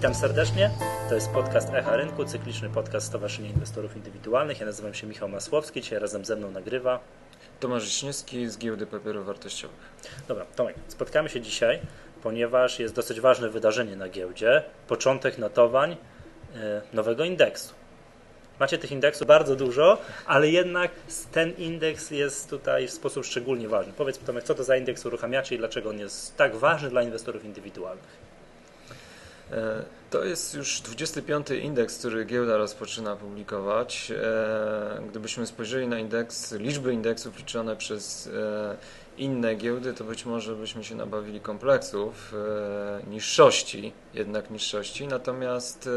Witam serdecznie. To jest podcast Echa Rynku, cykliczny podcast Stowarzyszenia Inwestorów Indywidualnych. Ja nazywam się Michał Masłowski, dzisiaj razem ze mną nagrywa Tomasz Wiśniewski z Giełdy Papierów Wartościowych. Dobra, Tomek, spotkamy się dzisiaj, ponieważ jest dosyć ważne wydarzenie na giełdzie, początek notowań e, nowego indeksu. Macie tych indeksów bardzo dużo, ale jednak ten indeks jest tutaj w sposób szczególnie ważny. Powiedz Tomek, co to za indeks uruchamiacie i dlaczego on jest tak ważny dla inwestorów indywidualnych? E, to jest już 25 indeks, który giełda rozpoczyna publikować. E, gdybyśmy spojrzeli na indeks, liczby indeksów liczone przez e, inne giełdy, to być może byśmy się nabawili kompleksów, niższości, jednak niższości. Natomiast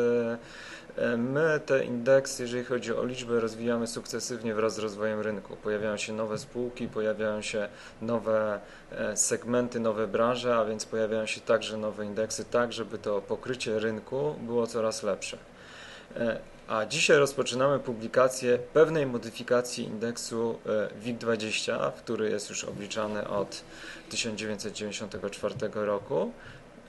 my te indeksy, jeżeli chodzi o liczbę, rozwijamy sukcesywnie wraz z rozwojem rynku. Pojawiają się nowe spółki, pojawiają się nowe e, segmenty, nowe branże, a więc pojawiają się także nowe indeksy, tak żeby to pokrycie rynku było coraz lepsze. E, a dzisiaj rozpoczynamy publikację pewnej modyfikacji indeksu WIG20, który jest już obliczany od 1994 roku.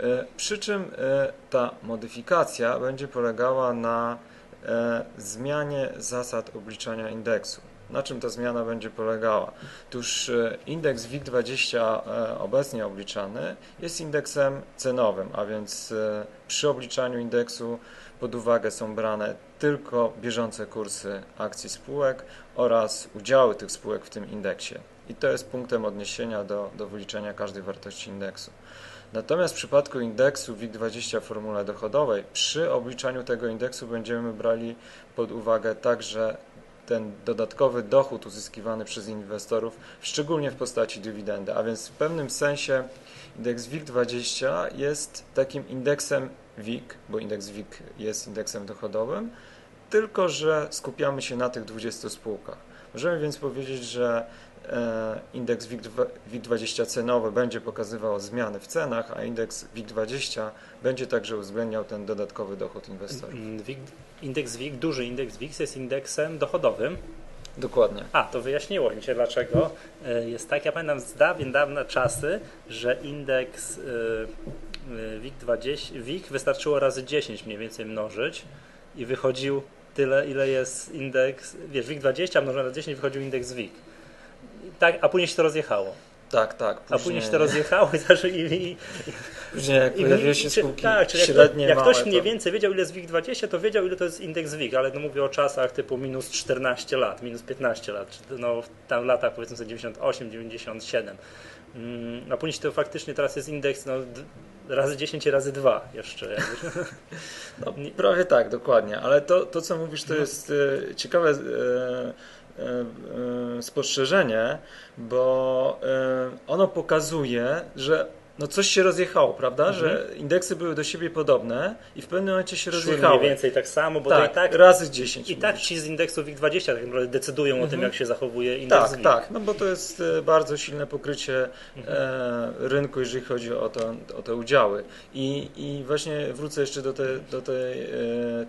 E, przy czym e, ta modyfikacja będzie polegała na e, zmianie zasad obliczania indeksu. Na czym ta zmiana będzie polegała? Otóż indeks WIG20 obecnie obliczany jest indeksem cenowym, a więc przy obliczaniu indeksu pod uwagę są brane tylko bieżące kursy akcji spółek oraz udziały tych spółek w tym indeksie. I to jest punktem odniesienia do, do wyliczenia każdej wartości indeksu. Natomiast w przypadku indeksu WIG20 w formule dochodowej, przy obliczaniu tego indeksu będziemy brali pod uwagę także ten dodatkowy dochód uzyskiwany przez inwestorów, szczególnie w postaci dywidendy. A więc w pewnym sensie indeks WIG20 jest takim indeksem WIG, bo indeks WIG jest indeksem dochodowym, tylko że skupiamy się na tych 20 spółkach. Możemy więc powiedzieć, że indeks WIG20 cenowy będzie pokazywał zmiany w cenach, a indeks WIG20 będzie także uwzględniał ten dodatkowy dochód inwestorów. Mm, indeks WIG, duży indeks WIG jest indeksem dochodowym. Dokładnie. A, to wyjaśniło mi się dlaczego. E, jest tak, ja pamiętam z dawien dawne czasy, że indeks e, WIG20, WIG wystarczyło razy 10 mniej więcej mnożyć i wychodził tyle, ile jest indeks, wiesz, WIG20 mnożone na 10 wychodził indeks WIG tak, a później się to rozjechało. Tak, tak. Później... A później się to rozjechało i, i, i Później jak pojawiły się spółki tak, czyli średnie, jak, jak ktoś mniej więcej wiedział ile jest WIG20, to wiedział ile to jest indeks WIG, ale no mówię o czasach typu minus 14 lat, minus 15 lat, czy no tam latach powiedzmy sobie 98, 97. Mm, a później to faktycznie teraz jest indeks no, razy 10 razy 2 jeszcze. No, prawie tak, dokładnie, ale to, to co mówisz to no. jest e, ciekawe e, spostrzeżenie, bo e, ono pokazuje, że no coś się rozjechało, prawda? Mhm. Że indeksy były do siebie podobne i w pewnym momencie się Szły rozjechały. mniej więcej tak samo, bo tak, i tak razy 10. I tak ci z indeksu WIG20 tak naprawdę decydują mhm. o tym, mhm. jak się zachowuje indeks Tak, tak, no bo to jest e, bardzo silne pokrycie mhm. e, rynku, jeżeli chodzi o, to, o te udziały. I, I właśnie wrócę jeszcze do, te, do tej e,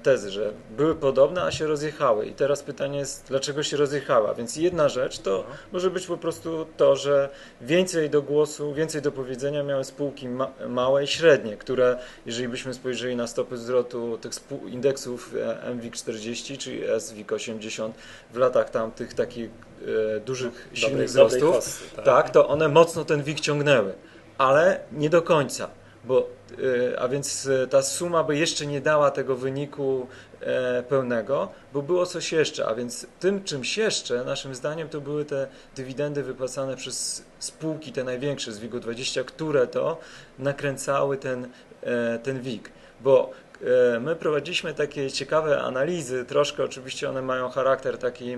tezy, że były podobne, a się rozjechały. I teraz pytanie jest, dlaczego się rozjechała? Więc jedna rzecz to mhm. może być po prostu to, że więcej do głosu, więcej do powiedzenia miał miały spółki ma małe i średnie, które, jeżeli byśmy spojrzeli na stopy zwrotu tych indeksów e, MWIG40 czy SWIG80 w latach tam tych takich e, dużych, silnych dobrej, wzrostów, tak. tak, to one mocno ten WIG ciągnęły, ale nie do końca bo, e, a więc e, ta suma by jeszcze nie dała tego wyniku pełnego, bo było coś jeszcze, a więc tym czymś jeszcze, naszym zdaniem, to były te dywidendy wypłacane przez spółki, te największe z WIG-u 20, które to nakręcały ten, ten WIG, bo my prowadziliśmy takie ciekawe analizy, troszkę oczywiście one mają charakter taki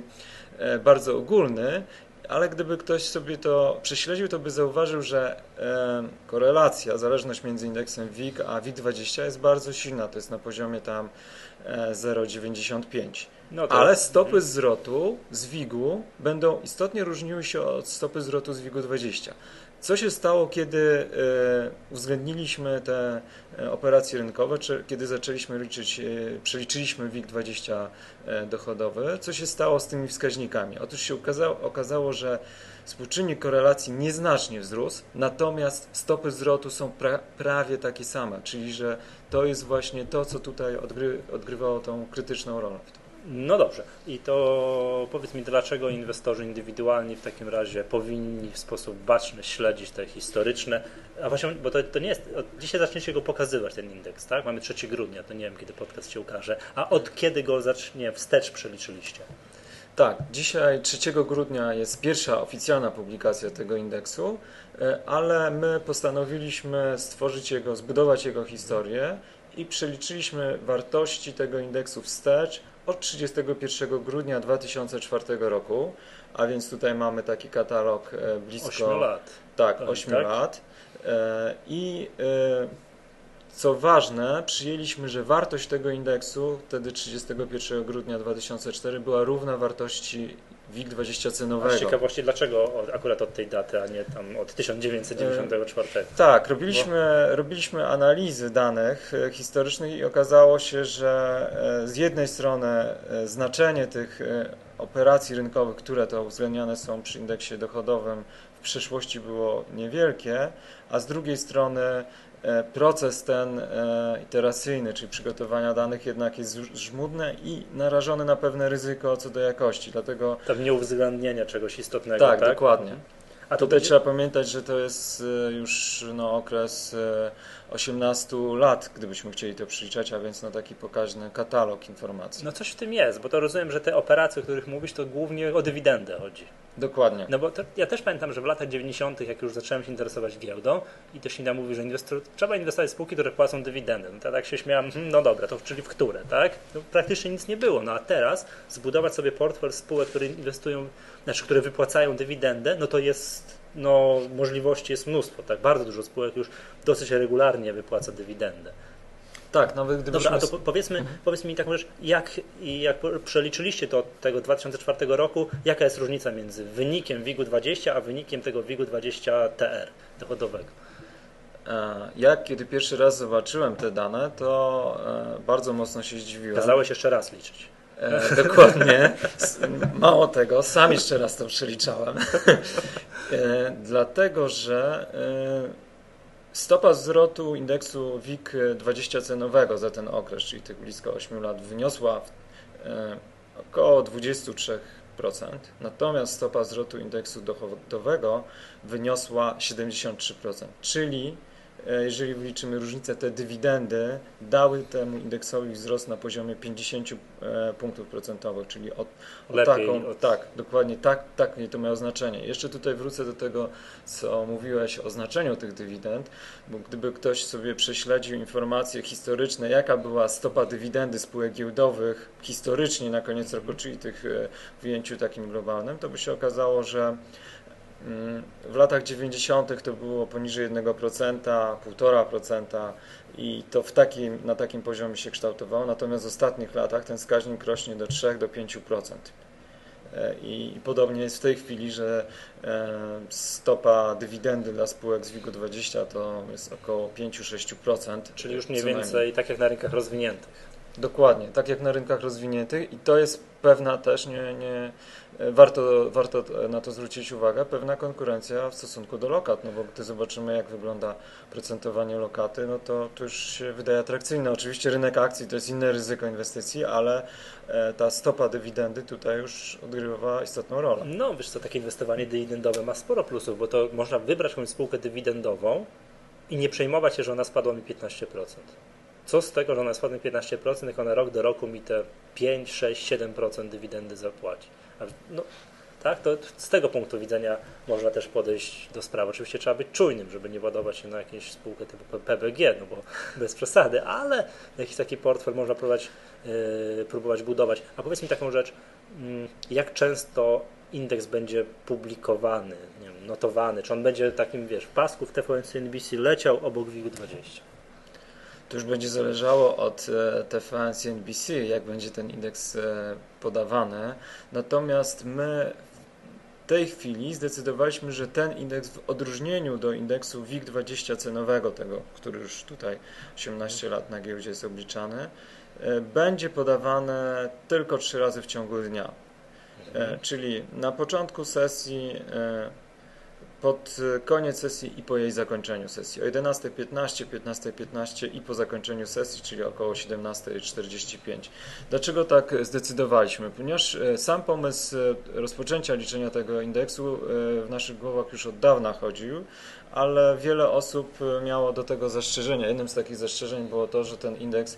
bardzo ogólny ale gdyby ktoś sobie to prześledził, to by zauważył, że e, korelacja, zależność między indeksem WIG a WIG20 jest bardzo silna, to jest na poziomie tam e, 0,95. No Ale stopy zwrotu z WIG-u będą istotnie różniły się od stopy zwrotu z WIG-u 20. Co się stało, kiedy uwzględniliśmy te operacje rynkowe, czy kiedy zaczęliśmy liczyć, przeliczyliśmy WIG20 dochodowy? Co się stało z tymi wskaźnikami? Otóż się okazało, okazało że Współczynnik korelacji nieznacznie wzrósł, natomiast stopy zwrotu są pra, prawie takie same, czyli że to jest właśnie to, co tutaj odgry, odgrywało tą krytyczną rolę. No dobrze. I to powiedz mi, dlaczego inwestorzy indywidualni w takim razie powinni w sposób baczny śledzić te historyczne, a właśnie, bo to, to nie jest, dzisiaj zaczniecie go pokazywać, ten indeks, tak? Mamy 3 grudnia, to nie wiem, kiedy podcast się ukaże, a od kiedy go zacznie wstecz przeliczyliście? Tak, dzisiaj 3 grudnia jest pierwsza oficjalna publikacja tego indeksu, e, ale my postanowiliśmy stworzyć jego, zbudować jego historię i przeliczyliśmy wartości tego indeksu wstecz od 31 grudnia 2004 roku, a więc tutaj mamy taki katalog e, blisko 8 lat. Tak, 8 tak? lat. E, I co ważne, przyjęliśmy, że wartość tego indeksu wtedy 31 grudnia 2004 była równa wartości WIG20 cenowego. A z ciekawości, dlaczego akurat od tej daty, a nie tam od 1994? E, tak, robiliśmy, robiliśmy analizy danych e, historycznych i okazało się, że e, z jednej strony znaczenie tych operacji rynkowych, które to uwzględniane są przy indeksie dochodowym w przeszłości było niewielkie, a z drugiej strony proces ten e, iteracyjny, czyli przygotowania danych jednak jest żmudny i narażony na pewne ryzyko co do jakości, dlatego... Tam nieuwzględnienia czegoś istotnego, tak? Tak, dokładnie. A tutaj trzeba pamiętać, że to jest e, już no, okres 18 lat, gdybyśmy chcieli to przeliczać, a więc no, taki pokaźny katalog informacji. No coś w tym jest, bo to rozumiem, że te operacje, o których mówisz, to głównie o dywidendę chodzi. Dokładnie. No bo to, ja też pamiętam, że w latach 90., jak już zacząłem się interesować giełdą i też Ina mówi, że inwestor, trzeba inwestować w spółki, które płacą dywidendę. No to tak się śmiałem, hmm, no dobra, to czyli w które, tak? No, praktycznie nic nie było. No a teraz zbudować sobie portfel spółek, które inwestują, znaczy, które wypłacają dywidendę, no to jest, no możliwości jest mnóstwo, tak? Bardzo dużo spółek już dosyć regularnie wypłaca dywidendę. Tak, nawet gdybyśmy... Dobra, a to powiedzmy, mhm. powiedz mi taką rzecz, jak, jak przeliczyliście to od tego 2004 roku, jaka jest różnica między wynikiem WIG-u 20 a wynikiem tego WIG-u 20 TR dochodowego? E, jak kiedy pierwszy raz zobaczyłem te dane, to e, bardzo mocno się zdziwiłem. Kazałeś jeszcze raz liczyć. E, dokładnie. Mało tego, sam jeszcze raz to przeliczałem. e, dlatego, że e, Stopa zwrotu indeksu WIG 20 cenowego za ten okres, czyli tych blisko 8 lat, wyniosła e, około 23%, natomiast stopa zwrotu indeksu dochodowego wyniosła 73%, czyli jeżeli wliczymy różnicę, te dywidendy dały temu indeksowi wzrost na poziomie 50 e, punktów procentowych, czyli o, o taką, od... tak, dokładnie tak, tak to miało znaczenie. Jeszcze tutaj wrócę do tego, co mówiłeś o znaczeniu tych dywidend, bo gdyby ktoś sobie prześledził informacje historyczne, jaka była stopa dywidendy spółek giełdowych historycznie na koniec roku, czyli tych e, w ujęciu takim globalnym, to by się okazało, że w latach 90. to było poniżej 1%, 1,5% i to w takim, na takim poziomie się kształtowało, natomiast w ostatnich latach ten wskaźnik rośnie do 3 do 5%. E, I podobnie jest w tej chwili, że e, stopa dywidendy dla spółek z WIG-20 to jest około 5-6%. Czyli już mniej więcej tak jak na rynkach rozwiniętych. Dokładnie, tak jak na rynkach rozwiniętych i to jest pewna też, nie, nie, warto, warto na to zwrócić uwagę, pewna konkurencja w stosunku do lokat, no bo gdy zobaczymy jak wygląda procentowanie lokaty, no to to już się wydaje atrakcyjne. Oczywiście rynek akcji to jest inne ryzyko inwestycji, ale e, ta stopa dywidendy tutaj już odgrywa istotną rolę. No wiesz co, takie inwestowanie dywidendowe ma sporo plusów, bo to można wybrać jakąś spółkę dywidendową i nie przejmować się, że ona spadła mi 15%. Co z tego, że ona spadnie 15%, jak ona rok do roku mi te 5, 6, 7% dywidendy zapłaci. No, tak, to z tego punktu widzenia można też podejść do sprawy. Oczywiście trzeba być czujnym, żeby nie ładować się na jakąś spółkę typu PBG, no bo bez przesady, ale jakiś taki portfel można próbować, yy, próbować budować. A powiedz mi taką rzecz, yy, jak często indeks będzie publikowany, wiem, notowany, czy on będzie takim, wiesz, w pasku w TVN NBC leciał obok WIG-20? To już będzie zależało od e, TVN CNBC, jak będzie ten indeks e, podawany. Natomiast my tej chwili zdecydowaliśmy, że ten indeks w odróżnieniu do indeksu WIG20 cenowego, tego, który już tutaj 18 lat na giełdzie jest obliczany, e, będzie podawane tylko trzy razy w ciągu dnia. Czyli na początku sesji pod koniec sesji i po jej zakończeniu sesji. O 11.15, 15.15 i po zakończeniu sesji, czyli około 17.45. Dlaczego tak zdecydowaliśmy? Ponieważ e, sam pomysł e, rozpoczęcia liczenia tego indeksu e, w naszych głowach już od dawna chodził, ale wiele osób miało do tego zastrzeżenia. Jednym z takich zastrzeżeń było to, że ten indeks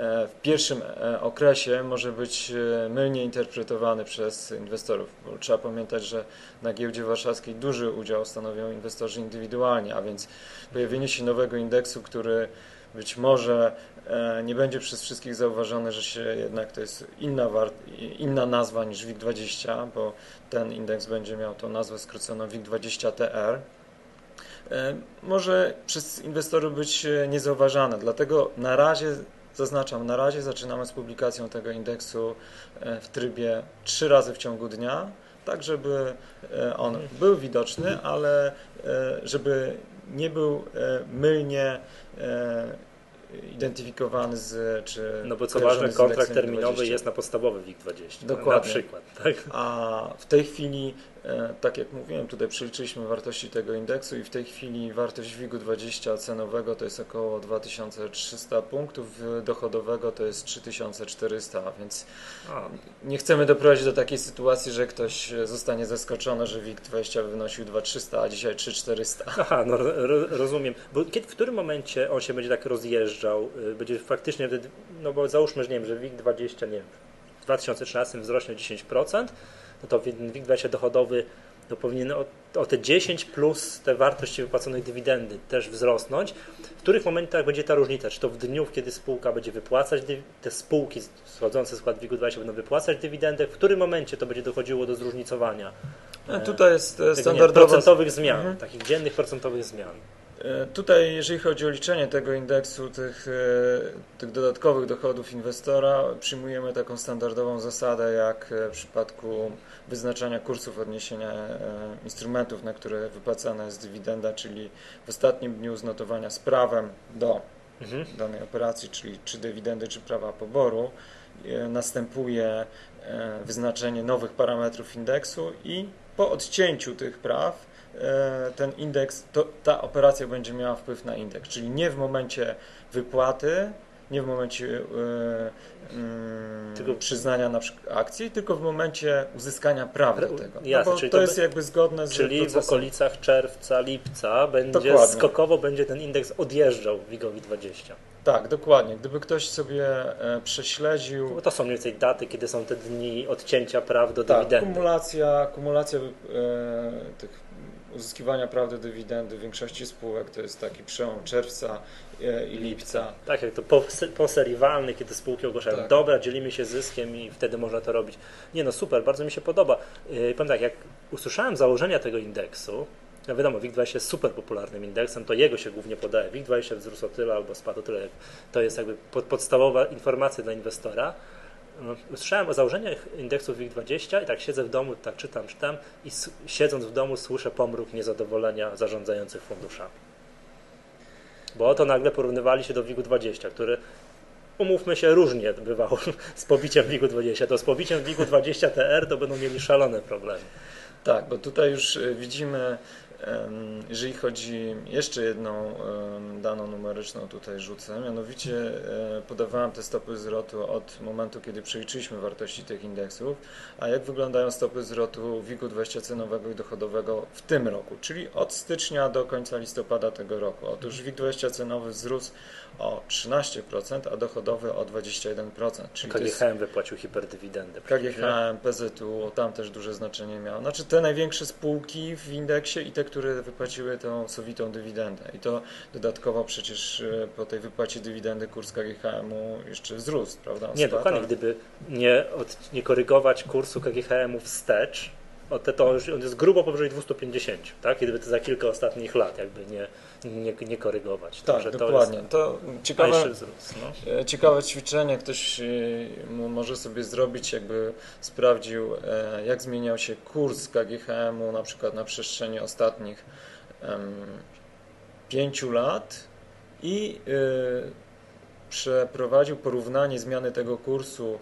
E, w pierwszym e, okresie może być e, mylnie interpretowany przez inwestorów. Bo trzeba pamiętać, że na giełdzie warszawskiej duży udział stanowią inwestorzy indywidualni, a więc pojawienie się nowego indeksu, który być może nie będzie przez wszystkich zauważony, że się jednak to jest inna, inna nazwa niż WIG20, bo ten indeks będzie miał tą nazwę skróconą WIG20TR może przez inwestorów być niezauważane. Dlatego na razie Zaznaczam, na razie zaczynamy z publikacją tego indeksu e, w trybie trzy razy w ciągu dnia, tak żeby e, on był widoczny, ale e, żeby nie był mylnie identyfikowany z czy No bo co ważne, kontrakt terminowy jest na podstawowy WIG20. Dokładnie. Na przykład. Tak? A w tej chwili E, tak jak mówiłem, tutaj przeliczyliśmy wartości tego indeksu i w tej chwili wartość WIG-20 cenowego to jest około 2300 punktów, dochodowego to jest 3400, więc nie chcemy doprowadzić do takiej sytuacji, że ktoś zostanie zaskoczony, że WIG-20 wynosił 2300, a dzisiaj 3400. Aha, no rozumiem. Bo kiedy, w którym momencie on się będzie tak rozjeżdżał, y, będzie faktycznie, no bo załóżmy, że nie wiem, że WIG-20, nie wiem, w 2013 wzrośnie 10%, no to WIG20 dochodowy to powinien o, o, te 10 plus te wartości wypłaconej dywidendy też wzrosnąć. W których momentach będzie ta różnica? Czy to w dniu, kiedy spółka będzie wypłacać, te spółki wchodzące w skład WIG-20 będą wypłacać dywidendę, w którym momencie to będzie dochodziło do zróżnicowania? No, tutaj jest e, standardowa... procentowych zmian, mhm. takich dziennych procentowych zmian. E, tutaj, jeżeli chodzi o liczenie tego indeksu, tych, e, tych dodatkowych dochodów inwestora, przyjmujemy taką standardową zasadę, jak w przypadku wyznaczania kursów odniesienia e, instrumentów, na które wypłacana jest dywidenda, czyli w ostatnim dniu znotowania z prawem do mhm. danej operacji, czyli czy dywidendy, czy prawa poboru, następuje wyznaczenie nowych parametrów indeksu i po odcięciu tych praw E, ten indeks, to, ta operacja będzie miała wpływ na indeks, czyli nie w momencie wypłaty, nie w momencie yy, yy, tylko, przyznania na przykład akcji, tylko w momencie uzyskania praw do tego. Jasne, no czyli to, to jest jakby zgodne z Czyli procesem. w okolicach czerwca, lipca będzie dokładnie. skokowo będzie ten indeks odjeżdżał WIGowi 20. Tak, dokładnie. Gdyby ktoś sobie e, prześledził... Bo to są mniej więcej daty, kiedy są te dni odcięcia praw do tak, dywidendy. kumulacja, kumulacja e, tych uzyskiwania prawdy dywidendy w większości spółek to jest taki przełom czerwca e, i lipca. Tak, jak to po, po kiedy spółki ogłaszają, tak. dobra, dzielimy się zyskiem i wtedy można to robić. Nie no, super, bardzo mi się podoba. Yy, powiem tak, jak usłyszałem założenia tego indeksu, no wiadomo, WIG20 jest super popularnym indeksem, to jego się głównie podaje. WIG20 wzrósł o tyle albo spadł o tyle. To jest jakby podstawowa informacja dla inwestora. No, usłyszałem o założeniach indeksów WIG20 i tak siedzę w domu, tak czytam, czytam i siedząc w domu słyszę pomruk niezadowolenia zarządzających funduszami. Bo oto nagle porównywali się do WIG-20, który umówmy się, różnie bywało z pobiciem WIG-20. To z pobiciem WIG-20 TR to będą mieli szalone problemy. Tak, bo tutaj już e, widzimy jeżeli chodzi jeszcze jedną daną numeryczną tutaj rzucę, mianowicie e, podawałem te stopy zwrotu od momentu, kiedy przeliczyliśmy wartości tych indeksów, a jak wyglądają stopy zwrotu WIG-u 20 cenowego i dochodowego w tym roku, czyli od stycznia do końca listopada tego roku. Otóż WIG 20 cenowy wzrósł o 13%, a dochodowy o 21%. Czyli KGHM wypłacił hiperdywidendę. KGHM, PZU, tam też duże znaczenie miało. Znaczy te największe spółki w indeksie i te, które wypłaciły tą sowitą dywidendę. I to dodatkowo przecież e, po tej wypłacie dywidendy kurs KGHM-u jeszcze wzrósł, prawda? nie, dokładnie. Gdyby nie, od, nie korygować kursu KGHM-u wstecz, to już on jest grubo powyżej 250, tak? Gdyby to za kilka ostatnich lat jakby nie, nie, nie korygować. Tak, Także dokładnie. To, jest, to ciekawe, wzrósł, no. E, Ciekawe ćwiczenie ktoś e, mo- może sobie zrobić, jakby sprawdził, e, jak zmieniał się kurs KGHM-u na przykład na przestrzeni ostatnich em, pięciu lat i e, przeprowadził porównanie zmiany tego kursu,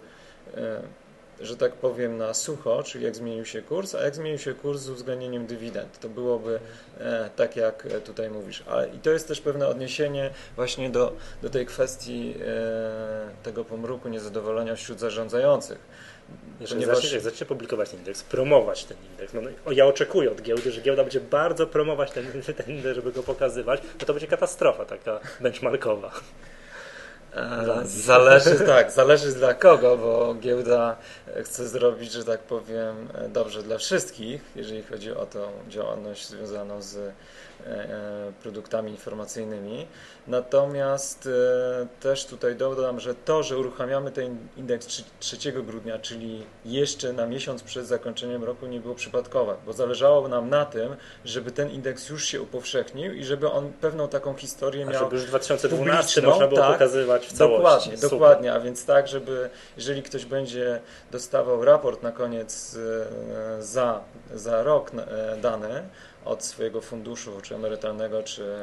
że tak powiem, na sucho, czyli jak zmienił się kurs, a jak zmienił się kurs z uwzględnieniem dywidend. To byłoby e, tak, jak tutaj mówisz. Ale, I to jest też pewne odniesienie właśnie do, do tej kwestii e, tego pomruku niezadowolenia wśród zarządzających. Jeżeli Ponieważ- zacznie, jak zacznie publikować ten indeks, promować ten indeks, no, no, ja oczekuję od giełdy, że giełda będzie bardzo promować ten, ten indeks, żeby go pokazywać, no to będzie katastrofa taka benchmarkowa. Zależy, tak, zależy dla kogo, bo giełda chce zrobić, że tak powiem, dobrze dla wszystkich, jeżeli chodzi o tą działalność związaną z produktami informacyjnymi. Natomiast e, też tutaj dodam, że to, że uruchamiamy ten indeks trzy- 3 grudnia, czyli jeszcze na miesiąc przed zakończeniem roku nie było przypadkowe, bo zależało nam na tym, żeby ten indeks już się upowszechnił i żeby on pewną taką historię A miał żeby już w 2012 publiczną, można było tak. pokazywać w całości. Dokładnie, Super. dokładnie, a więc tak, żeby jeżeli ktoś będzie dostawał raport na koniec e, za, za rok e, dany od swojego funduszu, czy emerytalnego, czy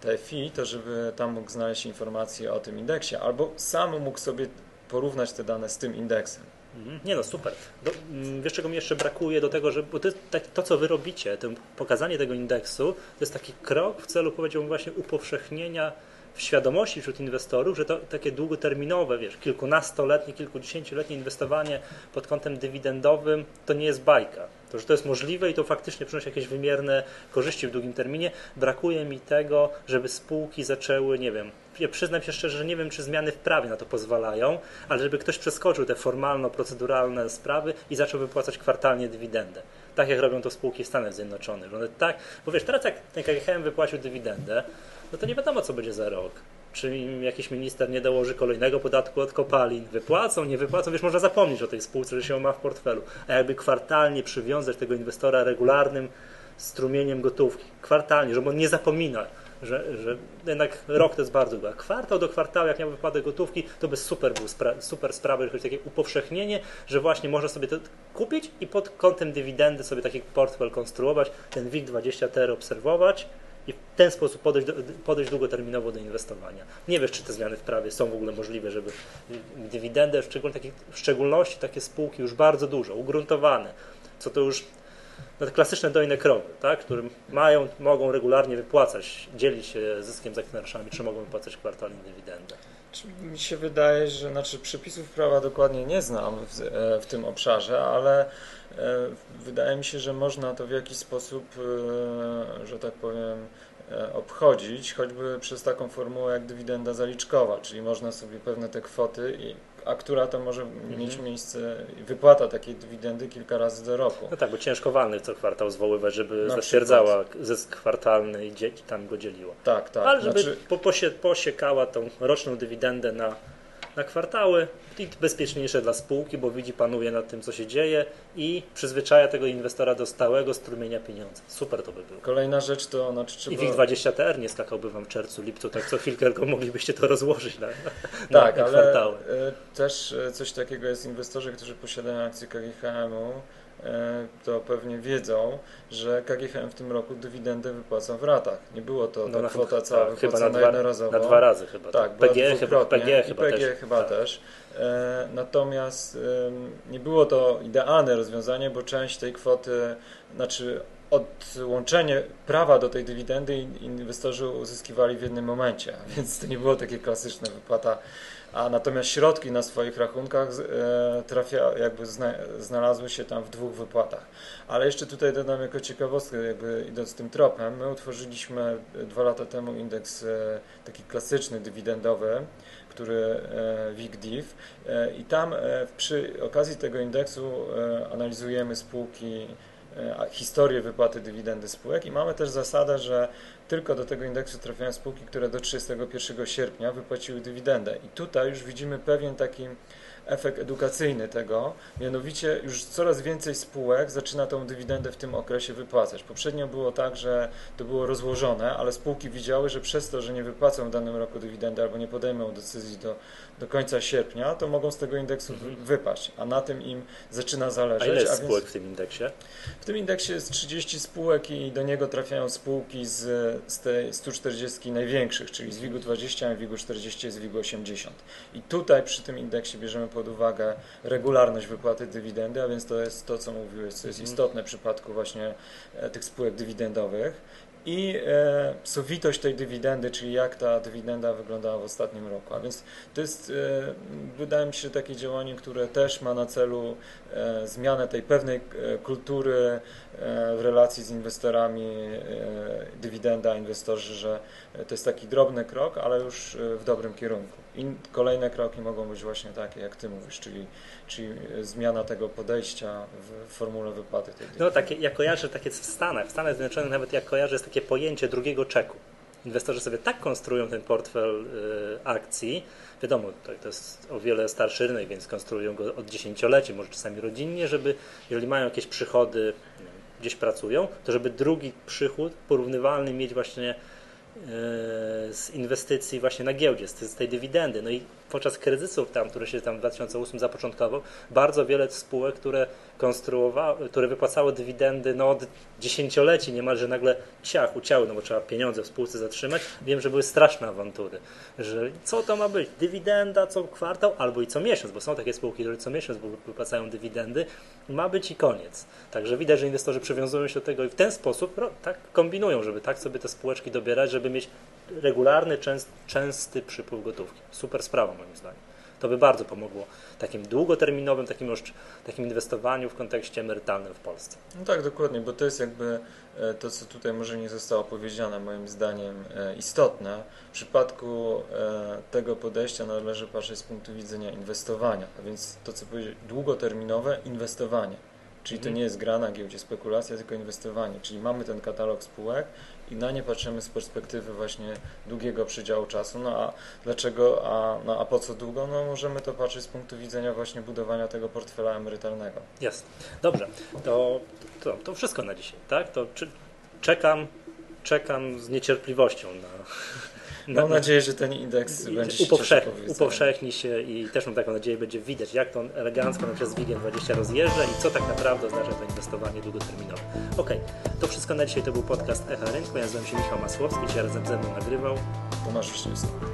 TFI, to żeby tam mógł znaleźć informacje o tym indeksie, albo sam mógł sobie porównać te dane z tym indeksem. Mhm. Nie no, super. Do, mm, wiesz, czego mi jeszcze brakuje do tego, że bo to, tak, to co wy robicie, to pokazanie tego indeksu, to jest taki krok w celu, powiedziałbym, właśnie upowszechnienia w świadomości wśród inwestorów, że to takie długoterminowe, wiesz, kilkunastoletnie, kilkudziesięcioletnie inwestowanie pod kątem dywidendowym to nie jest bajka. To, że to jest możliwe i to faktycznie przynosi jakieś wymierne korzyści w długim terminie. Brakuje mi tego, żeby spółki zaczęły, nie wiem, ja przyznam się szczerze, że nie wiem, czy zmiany w prawie na to pozwalają, ale żeby ktoś przeskoczył te formalno-proceduralne sprawy i zaczął wypłacać kwartalnie dywidendę. Tak jak robią to spółki w Stanach Zjednoczonych. One tak, bo wiesz, teraz jak KGHM wypłacił dywidendę, no to nie wiadomo, co będzie za rok. Czy im jakiś minister nie dołoży kolejnego podatku od kopalin? Wypłacą, nie wypłacą? Wiesz, można zapomnieć o tej spółce, że się ma w portfelu. A jakby kwartalnie przywiązać tego inwestora regularnym strumieniem gotówki, kwartalnie, żeby on nie zapominał, że, że jednak rok to jest bardzo długo. A kwartał do kwartału, jak miał wypadek gotówki, to by super był spra- super sprawa, o takie upowszechnienie, że właśnie można sobie to kupić i pod kątem dywidendy sobie taki portfel konstruować, ten WIG20TR obserwować i w ten sposób podejść, do, podejść długoterminowo do inwestowania. Nie wiesz, czy te zmiany w prawie są w ogóle możliwe, żeby dywidendę, w, szczegól, w szczególności takie spółki już bardzo dużo, ugruntowane, co to już no te klasyczne dojne krowy, tak, które mają, mogą regularnie wypłacać, dzielić się zyskiem z akcjonariuszami, czy mogą wypłacać kwartalnie dywidendę. Mi się wydaje, że znaczy przepisów prawa dokładnie nie znam w, e, w tym obszarze, ale e, wydaje mi się, że można to w jakiś sposób, e, że tak powiem, obchodzić, choćby przez taką formułę jak dywidenda zaliczkowa, czyli można sobie pewne te kwoty, i, a która to może mieć miejsce, wypłata takiej dywidendy kilka razy do roku. No tak, bo ciężko walnych co kwartał zwoływać, żeby Na zatwierdzała zysk kwartalny i tam go dzieliło. Tak, tak. Ale żeby znaczy, po, posie, posiekała tą roczną dywidendę na, na kwartały i bezpieczniejsze dla spółki, bo widzi, panuje nad tym, co się dzieje i przyzwyczaja tego inwestora do stałego strumienia pieniędzy. Super to by było. kolejna rzecz to znaczy trzeba... I WIG20TR nie skakałby wam w czerwcu, lipcu, tak co chwilkę tylko moglibyście to rozłożyć na, na, Tak, na ale kwartały. e, też e, coś takiego jest inwestorzy, którzy posiadają akcje KGHM-u, to pewnie wiedzą, że KGHM w tym roku dywidendę wypłaca w ratach. Nie było to ta na- kwota cała tak, chyba na dwa, jednorazowo. na dwa razy chyba. Tak, była PG, chyba, PG chyba PG też. chyba tak. też. E, natomiast nie było to idealne rozwiązanie, bo część tej kwoty, znaczy odłączenie prawa do tej dywidendy in- inwestorzy uzyskiwali w jednym momencie, więc to nie było takie klasyczne wypłata, a natomiast środki na swoich rachunkach e, trafia, jakby zna, znalazły się tam w dwóch wypłatach. Ale jeszcze tutaj dodam jako ciekawostkę, jakby idąc tym tropem, my utworzyliśmy dwa lata temu indeks e, taki klasyczny, dywidendowy, który e, WIG-DIV e, i tam przy okazji tego indeksu analizujemy spółki, historię wypłaty dywidendy spółek i mamy też zasadę, że tylko do tego indeksu trafiają spółki, które do 31 sierpnia wypłaciły dywidendę. I tutaj już widzimy pewien taki efekt edukacyjny tego, mianowicie już coraz więcej spółek zaczyna tą dywidendę w tym okresie wypłacać. Poprzednio było tak, że to było rozłożone, ale spółki widziały, że przez to, że nie wypłacą w danym roku dywidendy albo nie podejmą decyzji do, do końca sierpnia, to mogą z tego indeksu mhm. wypaść, a na tym im zaczyna zależeć. A ile jest spółek w tym indeksie? W tym indeksie jest 30 spółek i do niego trafiają spółki z, z tej 140 największych, czyli z WIG-u 20, WIG-u 40 i z WIG-u 80. I tutaj przy tym indeksie bierzemy pod uwagę regularność wypłaty dywidendy, a więc to jest to, co mówiłeś, co jest mhm. istotne w przypadku właśnie e, tych spółek dywidendowych i e, sowitość tej dywidendy, czyli jak ta dywidenda wyglądała w ostatnim roku. A więc to jest, e, wydaje mi się, takie działanie, które też ma na celu e, zmianę tej pewnej e, kultury e, w relacji z inwestorami, dywidenda, inwestorzy, że to jest taki drobny krok, ale już w dobrym kierunku. I kolejne kroki mogą być właśnie takie, jak Ty mówisz, czyli, czyli zmiana tego podejścia w formule wypłaty tej No takie, ja kojarzę takie w Stanach, w Stanach Zjednoczonych nawet jak kojarzę jest takie pojęcie drugiego czeku. Inwestorzy sobie tak konstruują ten portfel y, akcji, wiadomo, to, to jest o wiele starszy rynek, więc konstruują go od dziesięcioleci, może czasami rodzinnie, żeby jeżeli mają jakieś przychody, gdzieś pracują, to żeby drugi przychód porównywalny mieć właśnie z inwestycji właśnie na giełdzie, z tej dywidendy. No i podczas kryzysów tam, który się tam w 2008 zapoczątkował, bardzo wiele spółek, które konstruowały, które wypłacały dywidendy no od dziesięcioleci niemalże nagle ciach, uciały, no bo trzeba pieniądze w spółce zatrzymać. Wiem, że były straszne awantury, że co to ma być? Dywidenda co kwartał albo i co miesiąc, bo są takie spółki, które co miesiąc wypłacają dywidendy, ma być i koniec. Także widać, że inwestorzy przywiązują się do tego i w ten sposób no, tak kombinują, żeby tak sobie te spółeczki dobierać, żeby mieć regularny, częst, częsty przypływ gotówki. Super sprawa moim zdaniem. To by bardzo pomogło takim długoterminowym, takim, takim inwestowaniu w kontekście emerytalnym w Polsce. No tak, dokładnie, bo to jest jakby e, to, co tutaj może nie zostało powiedziane, moim zdaniem e, istotne. W przypadku e, tego podejścia należy patrzeć z punktu widzenia inwestowania, a więc to, co powiedzieć, długoterminowe inwestowanie. Czyli to mhm. nie jest gra na giełdzie, spekulacja, tylko inwestowanie. Czyli mamy ten katalog spółek i na nie patrzymy z perspektywy właśnie długiego przedziału czasu. No a dlaczego, a, no, a po co długo? No możemy to patrzeć z punktu widzenia właśnie budowania tego portfela emerytalnego. Jest. Dobrze. To, to, to wszystko na dzisiaj, tak? To czy, czekam, czekam z niecierpliwością na Mam nadzieję, że ten indeks będzie się upowszech, upowszechni się i też mam taką nadzieję, będzie widać, jak to elegancko na przez WIGiem 20 rozjeżdża i co tak naprawdę oznacza to inwestowanie długoterminowe. Ok, to wszystko na dzisiaj to był podcast Echa Rynku. Ja nazywam się Michał Masłowski, dzisiaj razem ze mną nagrywał Tomasz Wiśniewski.